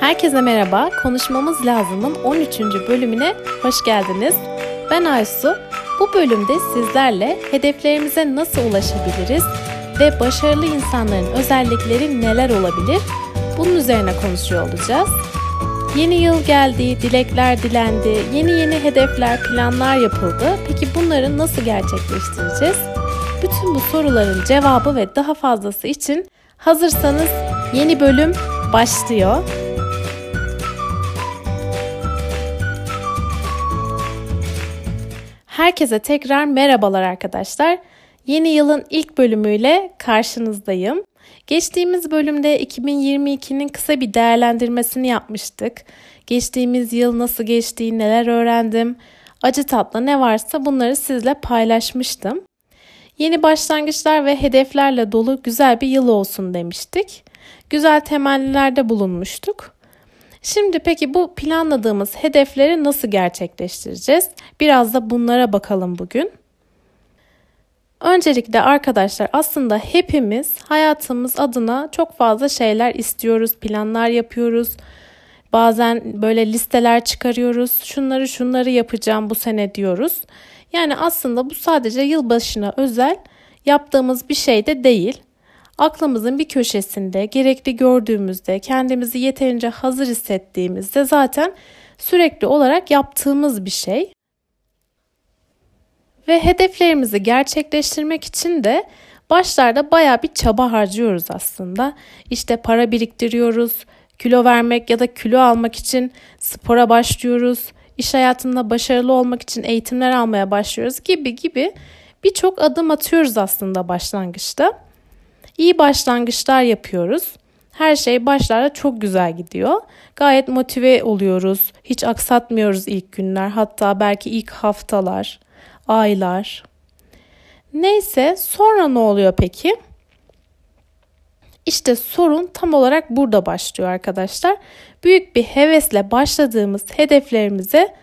Herkese merhaba. Konuşmamız lazımın 13. bölümüne hoş geldiniz. Ben Aysu. Bu bölümde sizlerle hedeflerimize nasıl ulaşabiliriz ve başarılı insanların özellikleri neler olabilir? Bunun üzerine konuşuyor olacağız. Yeni yıl geldi, dilekler dilendi, yeni yeni hedefler, planlar yapıldı. Peki bunları nasıl gerçekleştireceğiz? Bütün bu soruların cevabı ve daha fazlası için hazırsanız yeni bölüm başlıyor. Herkese tekrar merhabalar arkadaşlar. Yeni yılın ilk bölümüyle karşınızdayım. Geçtiğimiz bölümde 2022'nin kısa bir değerlendirmesini yapmıştık. Geçtiğimiz yıl nasıl geçtiği, neler öğrendim, acı tatlı ne varsa bunları sizle paylaşmıştım. Yeni başlangıçlar ve hedeflerle dolu güzel bir yıl olsun demiştik. Güzel temellilerde bulunmuştuk. Şimdi peki bu planladığımız hedefleri nasıl gerçekleştireceğiz? Biraz da bunlara bakalım bugün. Öncelikle arkadaşlar aslında hepimiz hayatımız adına çok fazla şeyler istiyoruz, planlar yapıyoruz. Bazen böyle listeler çıkarıyoruz. Şunları şunları yapacağım bu sene diyoruz. Yani aslında bu sadece yılbaşına özel yaptığımız bir şey de değil. Aklımızın bir köşesinde gerekli gördüğümüzde, kendimizi yeterince hazır hissettiğimizde zaten sürekli olarak yaptığımız bir şey. Ve hedeflerimizi gerçekleştirmek için de başlarda baya bir çaba harcıyoruz aslında. İşte para biriktiriyoruz, kilo vermek ya da kilo almak için spora başlıyoruz, iş hayatında başarılı olmak için eğitimler almaya başlıyoruz gibi gibi birçok adım atıyoruz aslında başlangıçta. İyi başlangıçlar yapıyoruz. Her şey başlarda çok güzel gidiyor. Gayet motive oluyoruz. Hiç aksatmıyoruz ilk günler. Hatta belki ilk haftalar, aylar. Neyse sonra ne oluyor peki? İşte sorun tam olarak burada başlıyor arkadaşlar. Büyük bir hevesle başladığımız hedeflerimize,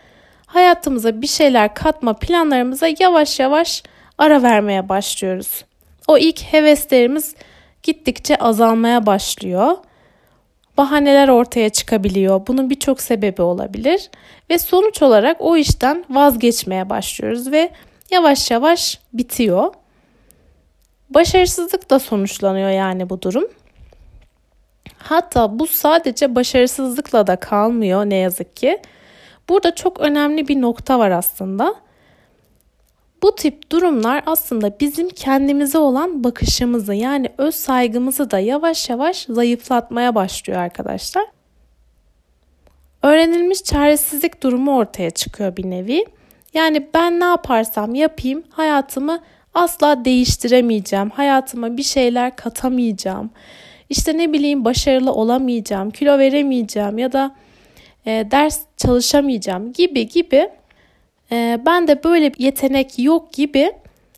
hayatımıza bir şeyler katma planlarımıza yavaş yavaş ara vermeye başlıyoruz. O ilk heveslerimiz gittikçe azalmaya başlıyor. Bahaneler ortaya çıkabiliyor. Bunun birçok sebebi olabilir ve sonuç olarak o işten vazgeçmeye başlıyoruz ve yavaş yavaş bitiyor. Başarısızlık da sonuçlanıyor yani bu durum. Hatta bu sadece başarısızlıkla da kalmıyor ne yazık ki. Burada çok önemli bir nokta var aslında. Bu tip durumlar aslında bizim kendimize olan bakışımızı yani öz saygımızı da yavaş yavaş zayıflatmaya başlıyor arkadaşlar. Öğrenilmiş çaresizlik durumu ortaya çıkıyor bir nevi. Yani ben ne yaparsam yapayım hayatımı asla değiştiremeyeceğim. Hayatıma bir şeyler katamayacağım. İşte ne bileyim başarılı olamayacağım, kilo veremeyeceğim ya da e, ders çalışamayacağım gibi gibi e, ben de böyle bir yetenek yok gibi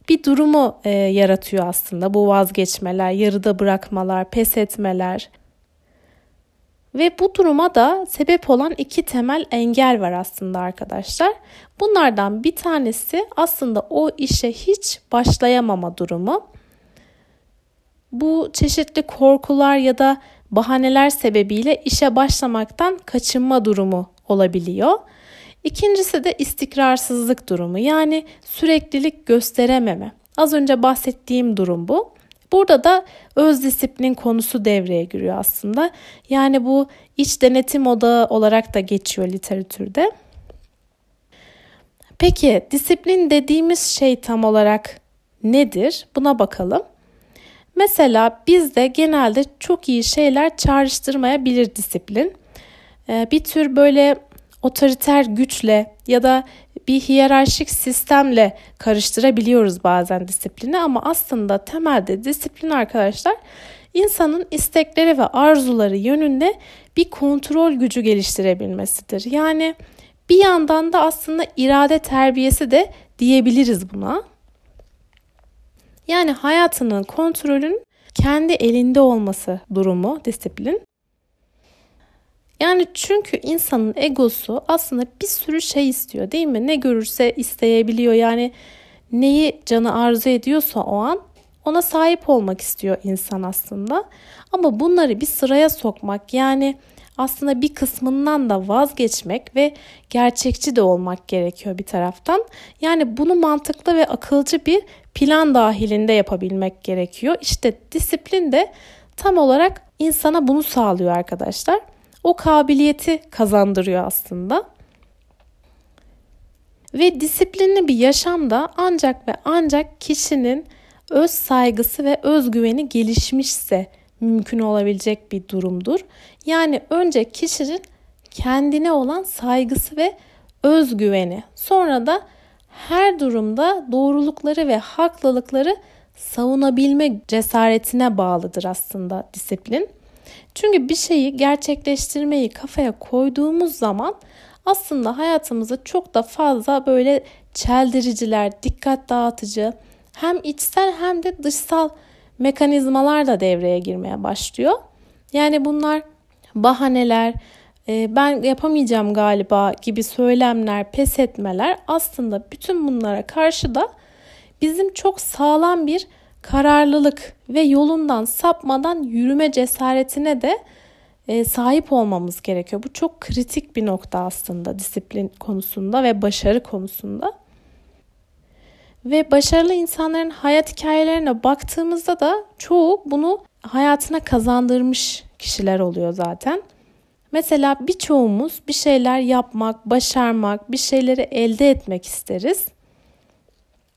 bir durumu e, yaratıyor aslında bu vazgeçmeler, yarıda bırakmalar, pes etmeler. Ve bu duruma da sebep olan iki temel engel var aslında arkadaşlar. Bunlardan bir tanesi aslında o işe hiç başlayamama durumu. Bu çeşitli korkular ya da bahaneler sebebiyle işe başlamaktan kaçınma durumu olabiliyor. İkincisi de istikrarsızlık durumu yani süreklilik gösterememe. Az önce bahsettiğim durum bu. Burada da öz disiplin konusu devreye giriyor aslında. Yani bu iç denetim odağı olarak da geçiyor literatürde. Peki disiplin dediğimiz şey tam olarak nedir? Buna bakalım. Mesela bizde genelde çok iyi şeyler çağrıştırmayabilir disiplin. Ee, bir tür böyle otoriter güçle ya da bir hiyerarşik sistemle karıştırabiliyoruz bazen disiplini ama aslında temelde disiplin arkadaşlar insanın istekleri ve arzuları yönünde bir kontrol gücü geliştirebilmesidir. Yani bir yandan da aslında irade terbiyesi de diyebiliriz buna. Yani hayatının kontrolün kendi elinde olması durumu disiplin. Yani çünkü insanın egosu aslında bir sürü şey istiyor değil mi? Ne görürse isteyebiliyor. Yani neyi canı arzu ediyorsa o an ona sahip olmak istiyor insan aslında. Ama bunları bir sıraya sokmak yani aslında bir kısmından da vazgeçmek ve gerçekçi de olmak gerekiyor bir taraftan. Yani bunu mantıklı ve akılcı bir plan dahilinde yapabilmek gerekiyor. İşte disiplin de tam olarak insana bunu sağlıyor arkadaşlar. O kabiliyeti kazandırıyor aslında. Ve disiplinli bir yaşamda ancak ve ancak kişinin öz saygısı ve özgüveni gelişmişse mümkün olabilecek bir durumdur. Yani önce kişinin kendine olan saygısı ve özgüveni, sonra da her durumda doğrulukları ve haklılıkları savunabilme cesaretine bağlıdır aslında disiplin. Çünkü bir şeyi gerçekleştirmeyi kafaya koyduğumuz zaman aslında hayatımızda çok da fazla böyle çeldiriciler, dikkat dağıtıcı hem içsel hem de dışsal mekanizmalar da devreye girmeye başlıyor. Yani bunlar bahaneler, e, ben yapamayacağım galiba gibi söylemler, pes etmeler aslında bütün bunlara karşı da bizim çok sağlam bir kararlılık ve yolundan sapmadan yürüme cesaretine de e, sahip olmamız gerekiyor. Bu çok kritik bir nokta aslında disiplin konusunda ve başarı konusunda. Ve başarılı insanların hayat hikayelerine baktığımızda da çoğu bunu hayatına kazandırmış kişiler oluyor zaten. Mesela birçoğumuz bir şeyler yapmak, başarmak, bir şeyleri elde etmek isteriz.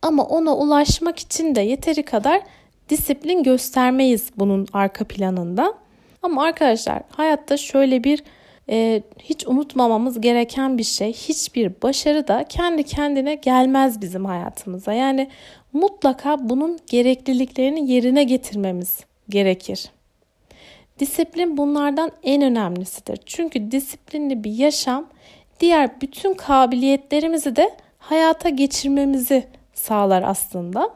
Ama ona ulaşmak için de yeteri kadar disiplin göstermeyiz bunun arka planında. Ama arkadaşlar hayatta şöyle bir e, hiç unutmamamız gereken bir şey. Hiçbir başarı da kendi kendine gelmez bizim hayatımıza. Yani mutlaka bunun gerekliliklerini yerine getirmemiz gerekir. Disiplin bunlardan en önemlisidir. Çünkü disiplinli bir yaşam diğer bütün kabiliyetlerimizi de hayata geçirmemizi sağlar aslında.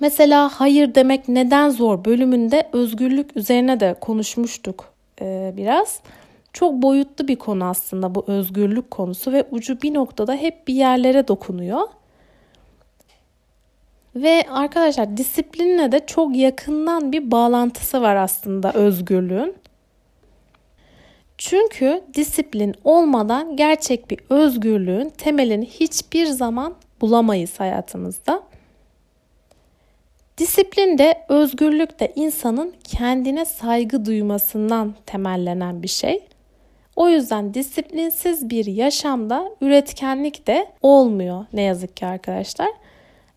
Mesela hayır demek neden zor bölümünde özgürlük üzerine de konuşmuştuk e, biraz. Çok boyutlu bir konu aslında bu özgürlük konusu ve ucu bir noktada hep bir yerlere dokunuyor. Ve arkadaşlar disiplinle de çok yakından bir bağlantısı var aslında özgürlüğün. Çünkü disiplin olmadan gerçek bir özgürlüğün temelini hiçbir zaman bulamayız hayatımızda. Disiplin de özgürlük de insanın kendine saygı duymasından temellenen bir şey. O yüzden disiplinsiz bir yaşamda üretkenlik de olmuyor ne yazık ki arkadaşlar.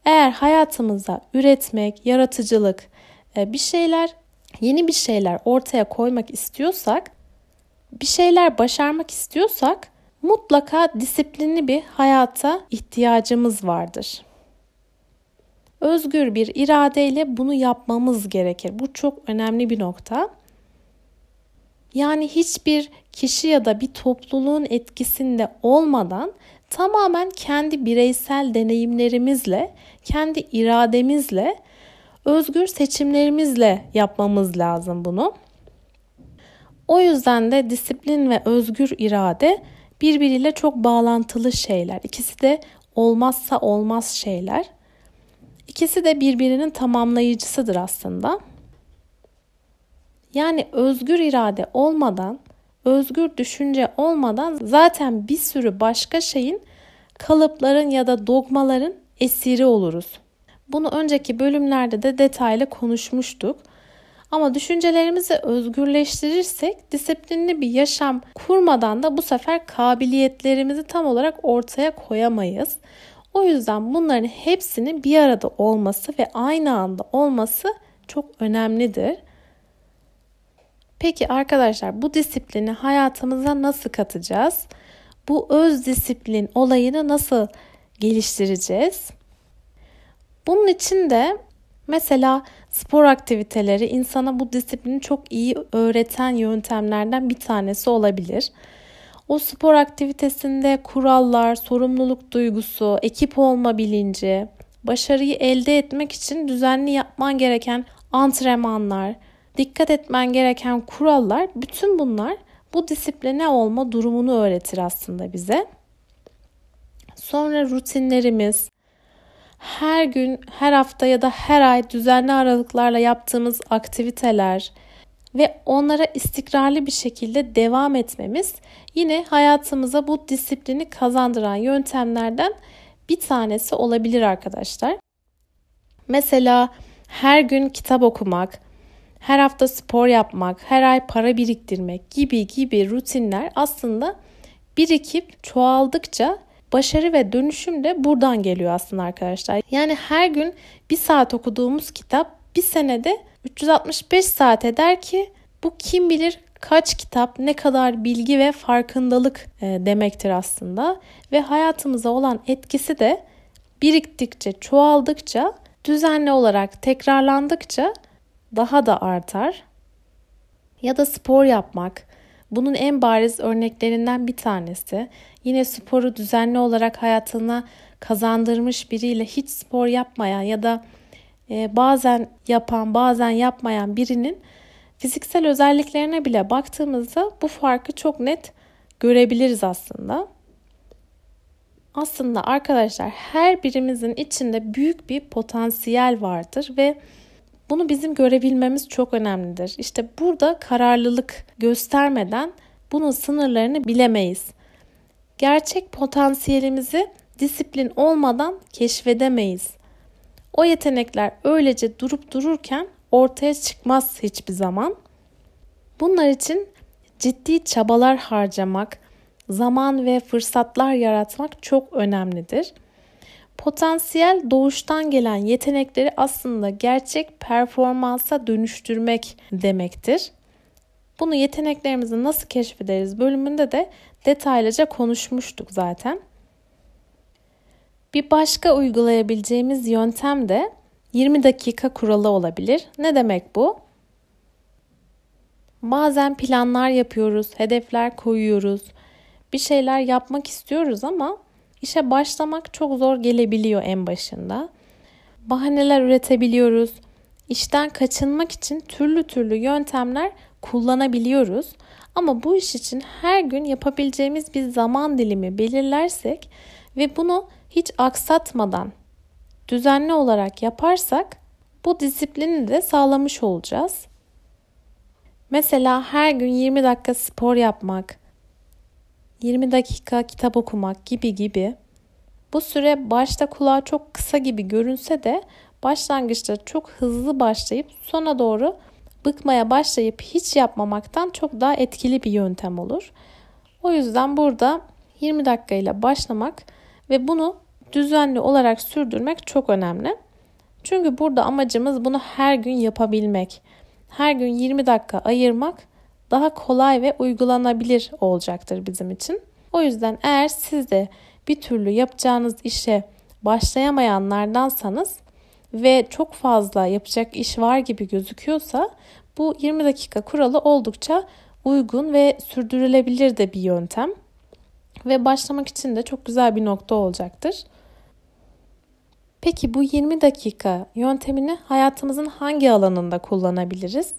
Eğer hayatımızda üretmek, yaratıcılık, e, bir şeyler, yeni bir şeyler ortaya koymak istiyorsak, bir şeyler başarmak istiyorsak mutlaka disiplinli bir hayata ihtiyacımız vardır. Özgür bir iradeyle bunu yapmamız gerekir. Bu çok önemli bir nokta. Yani hiçbir kişi ya da bir topluluğun etkisinde olmadan tamamen kendi bireysel deneyimlerimizle, kendi irademizle, özgür seçimlerimizle yapmamız lazım bunu. O yüzden de disiplin ve özgür irade birbiriyle çok bağlantılı şeyler. İkisi de olmazsa olmaz şeyler. İkisi de birbirinin tamamlayıcısıdır aslında. Yani özgür irade olmadan, özgür düşünce olmadan zaten bir sürü başka şeyin kalıpların ya da dogmaların esiri oluruz. Bunu önceki bölümlerde de detaylı konuşmuştuk. Ama düşüncelerimizi özgürleştirirsek disiplinli bir yaşam kurmadan da bu sefer kabiliyetlerimizi tam olarak ortaya koyamayız. O yüzden bunların hepsinin bir arada olması ve aynı anda olması çok önemlidir. Peki arkadaşlar bu disiplini hayatımıza nasıl katacağız? Bu öz disiplin olayını nasıl geliştireceğiz? Bunun için de mesela spor aktiviteleri insana bu disiplini çok iyi öğreten yöntemlerden bir tanesi olabilir. O spor aktivitesinde kurallar, sorumluluk duygusu, ekip olma bilinci, başarıyı elde etmek için düzenli yapman gereken antrenmanlar, dikkat etmen gereken kurallar, bütün bunlar bu disipline olma durumunu öğretir aslında bize. Sonra rutinlerimiz, her gün, her hafta ya da her ay düzenli aralıklarla yaptığımız aktiviteler, ve onlara istikrarlı bir şekilde devam etmemiz yine hayatımıza bu disiplini kazandıran yöntemlerden bir tanesi olabilir arkadaşlar. Mesela her gün kitap okumak, her hafta spor yapmak, her ay para biriktirmek gibi gibi rutinler aslında birikip çoğaldıkça başarı ve dönüşüm de buradan geliyor aslında arkadaşlar. Yani her gün bir saat okuduğumuz kitap bir senede 365 saat eder ki bu kim bilir kaç kitap, ne kadar bilgi ve farkındalık e, demektir aslında. Ve hayatımıza olan etkisi de biriktikçe, çoğaldıkça, düzenli olarak tekrarlandıkça daha da artar. Ya da spor yapmak. Bunun en bariz örneklerinden bir tanesi. Yine sporu düzenli olarak hayatına kazandırmış biriyle hiç spor yapmayan ya da e, bazen yapan bazen yapmayan birinin fiziksel özelliklerine bile baktığımızda bu farkı çok net görebiliriz aslında. Aslında arkadaşlar her birimizin içinde büyük bir potansiyel vardır ve bunu bizim görebilmemiz çok önemlidir. İşte burada kararlılık göstermeden bunun sınırlarını bilemeyiz. Gerçek potansiyelimizi disiplin olmadan keşfedemeyiz. O yetenekler öylece durup dururken ortaya çıkmaz hiçbir zaman. Bunlar için ciddi çabalar harcamak, zaman ve fırsatlar yaratmak çok önemlidir. Potansiyel doğuştan gelen yetenekleri aslında gerçek performansa dönüştürmek demektir. Bunu yeteneklerimizi nasıl keşfederiz bölümünde de detaylıca konuşmuştuk zaten. Bir başka uygulayabileceğimiz yöntem de 20 dakika kuralı olabilir. Ne demek bu? Bazen planlar yapıyoruz, hedefler koyuyoruz. Bir şeyler yapmak istiyoruz ama işe başlamak çok zor gelebiliyor en başında. Bahaneler üretebiliyoruz. İşten kaçınmak için türlü türlü yöntemler kullanabiliyoruz. Ama bu iş için her gün yapabileceğimiz bir zaman dilimi belirlersek ve bunu hiç aksatmadan düzenli olarak yaparsak bu disiplini de sağlamış olacağız. Mesela her gün 20 dakika spor yapmak, 20 dakika kitap okumak gibi gibi. Bu süre başta kulağa çok kısa gibi görünse de başlangıçta çok hızlı başlayıp sona doğru bıkmaya başlayıp hiç yapmamaktan çok daha etkili bir yöntem olur. O yüzden burada 20 dakika ile başlamak ve bunu düzenli olarak sürdürmek çok önemli. Çünkü burada amacımız bunu her gün yapabilmek. Her gün 20 dakika ayırmak daha kolay ve uygulanabilir olacaktır bizim için. O yüzden eğer siz de bir türlü yapacağınız işe başlayamayanlardansanız ve çok fazla yapacak iş var gibi gözüküyorsa bu 20 dakika kuralı oldukça uygun ve sürdürülebilir de bir yöntem. Ve başlamak için de çok güzel bir nokta olacaktır. Peki bu 20 dakika yöntemini hayatımızın hangi alanında kullanabiliriz?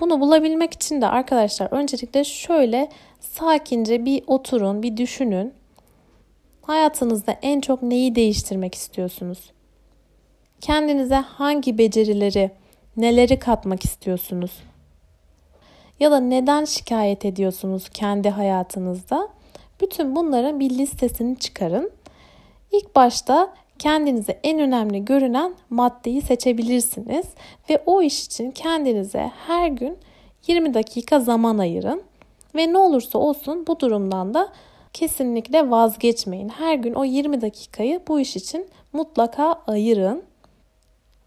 Bunu bulabilmek için de arkadaşlar öncelikle şöyle sakince bir oturun, bir düşünün. Hayatınızda en çok neyi değiştirmek istiyorsunuz? Kendinize hangi becerileri, neleri katmak istiyorsunuz? Ya da neden şikayet ediyorsunuz kendi hayatınızda? Bütün bunların bir listesini çıkarın. İlk başta kendinize en önemli görünen maddeyi seçebilirsiniz ve o iş için kendinize her gün 20 dakika zaman ayırın ve ne olursa olsun bu durumdan da kesinlikle vazgeçmeyin. Her gün o 20 dakikayı bu iş için mutlaka ayırın.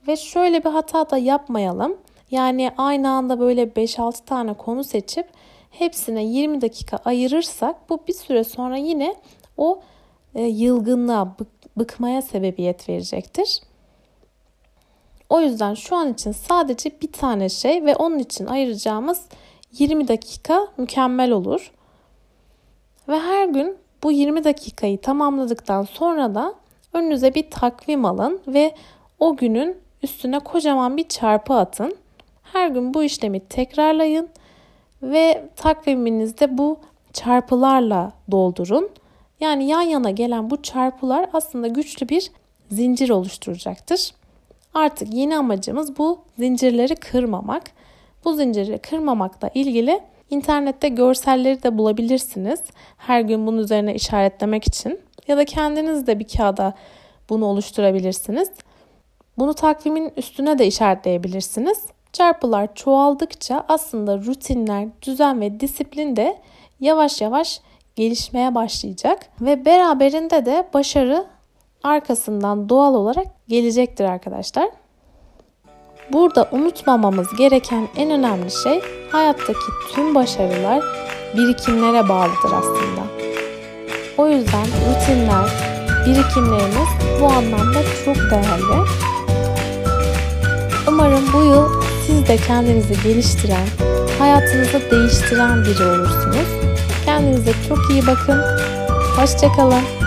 Ve şöyle bir hata da yapmayalım. Yani aynı anda böyle 5-6 tane konu seçip hepsine 20 dakika ayırırsak bu bir süre sonra yine o e, yılgınlığa, bıkmaya sebebiyet verecektir. O yüzden şu an için sadece bir tane şey ve onun için ayıracağımız 20 dakika mükemmel olur. Ve her gün bu 20 dakikayı tamamladıktan sonra da önünüze bir takvim alın ve o günün üstüne kocaman bir çarpı atın. Her gün bu işlemi tekrarlayın ve takviminizde bu çarpılarla doldurun. Yani yan yana gelen bu çarpılar aslında güçlü bir zincir oluşturacaktır. Artık yeni amacımız bu zincirleri kırmamak Bu zinciri kırmamakla ilgili internette görselleri de bulabilirsiniz. Her gün bunun üzerine işaretlemek için ya da kendiniz de bir kağıda bunu oluşturabilirsiniz. Bunu takvimin üstüne de işaretleyebilirsiniz. Çarpılar çoğaldıkça aslında rutinler, düzen ve disiplin de yavaş yavaş gelişmeye başlayacak ve beraberinde de başarı arkasından doğal olarak gelecektir arkadaşlar. Burada unutmamamız gereken en önemli şey hayattaki tüm başarılar birikimlere bağlıdır aslında. O yüzden rutinler, birikimlerimiz bu anlamda çok değerli. Umarım bu yıl siz de kendinizi geliştiren, hayatınızı değiştiren biri olursunuz. Kendinize çok iyi bakın. Hoşçakalın.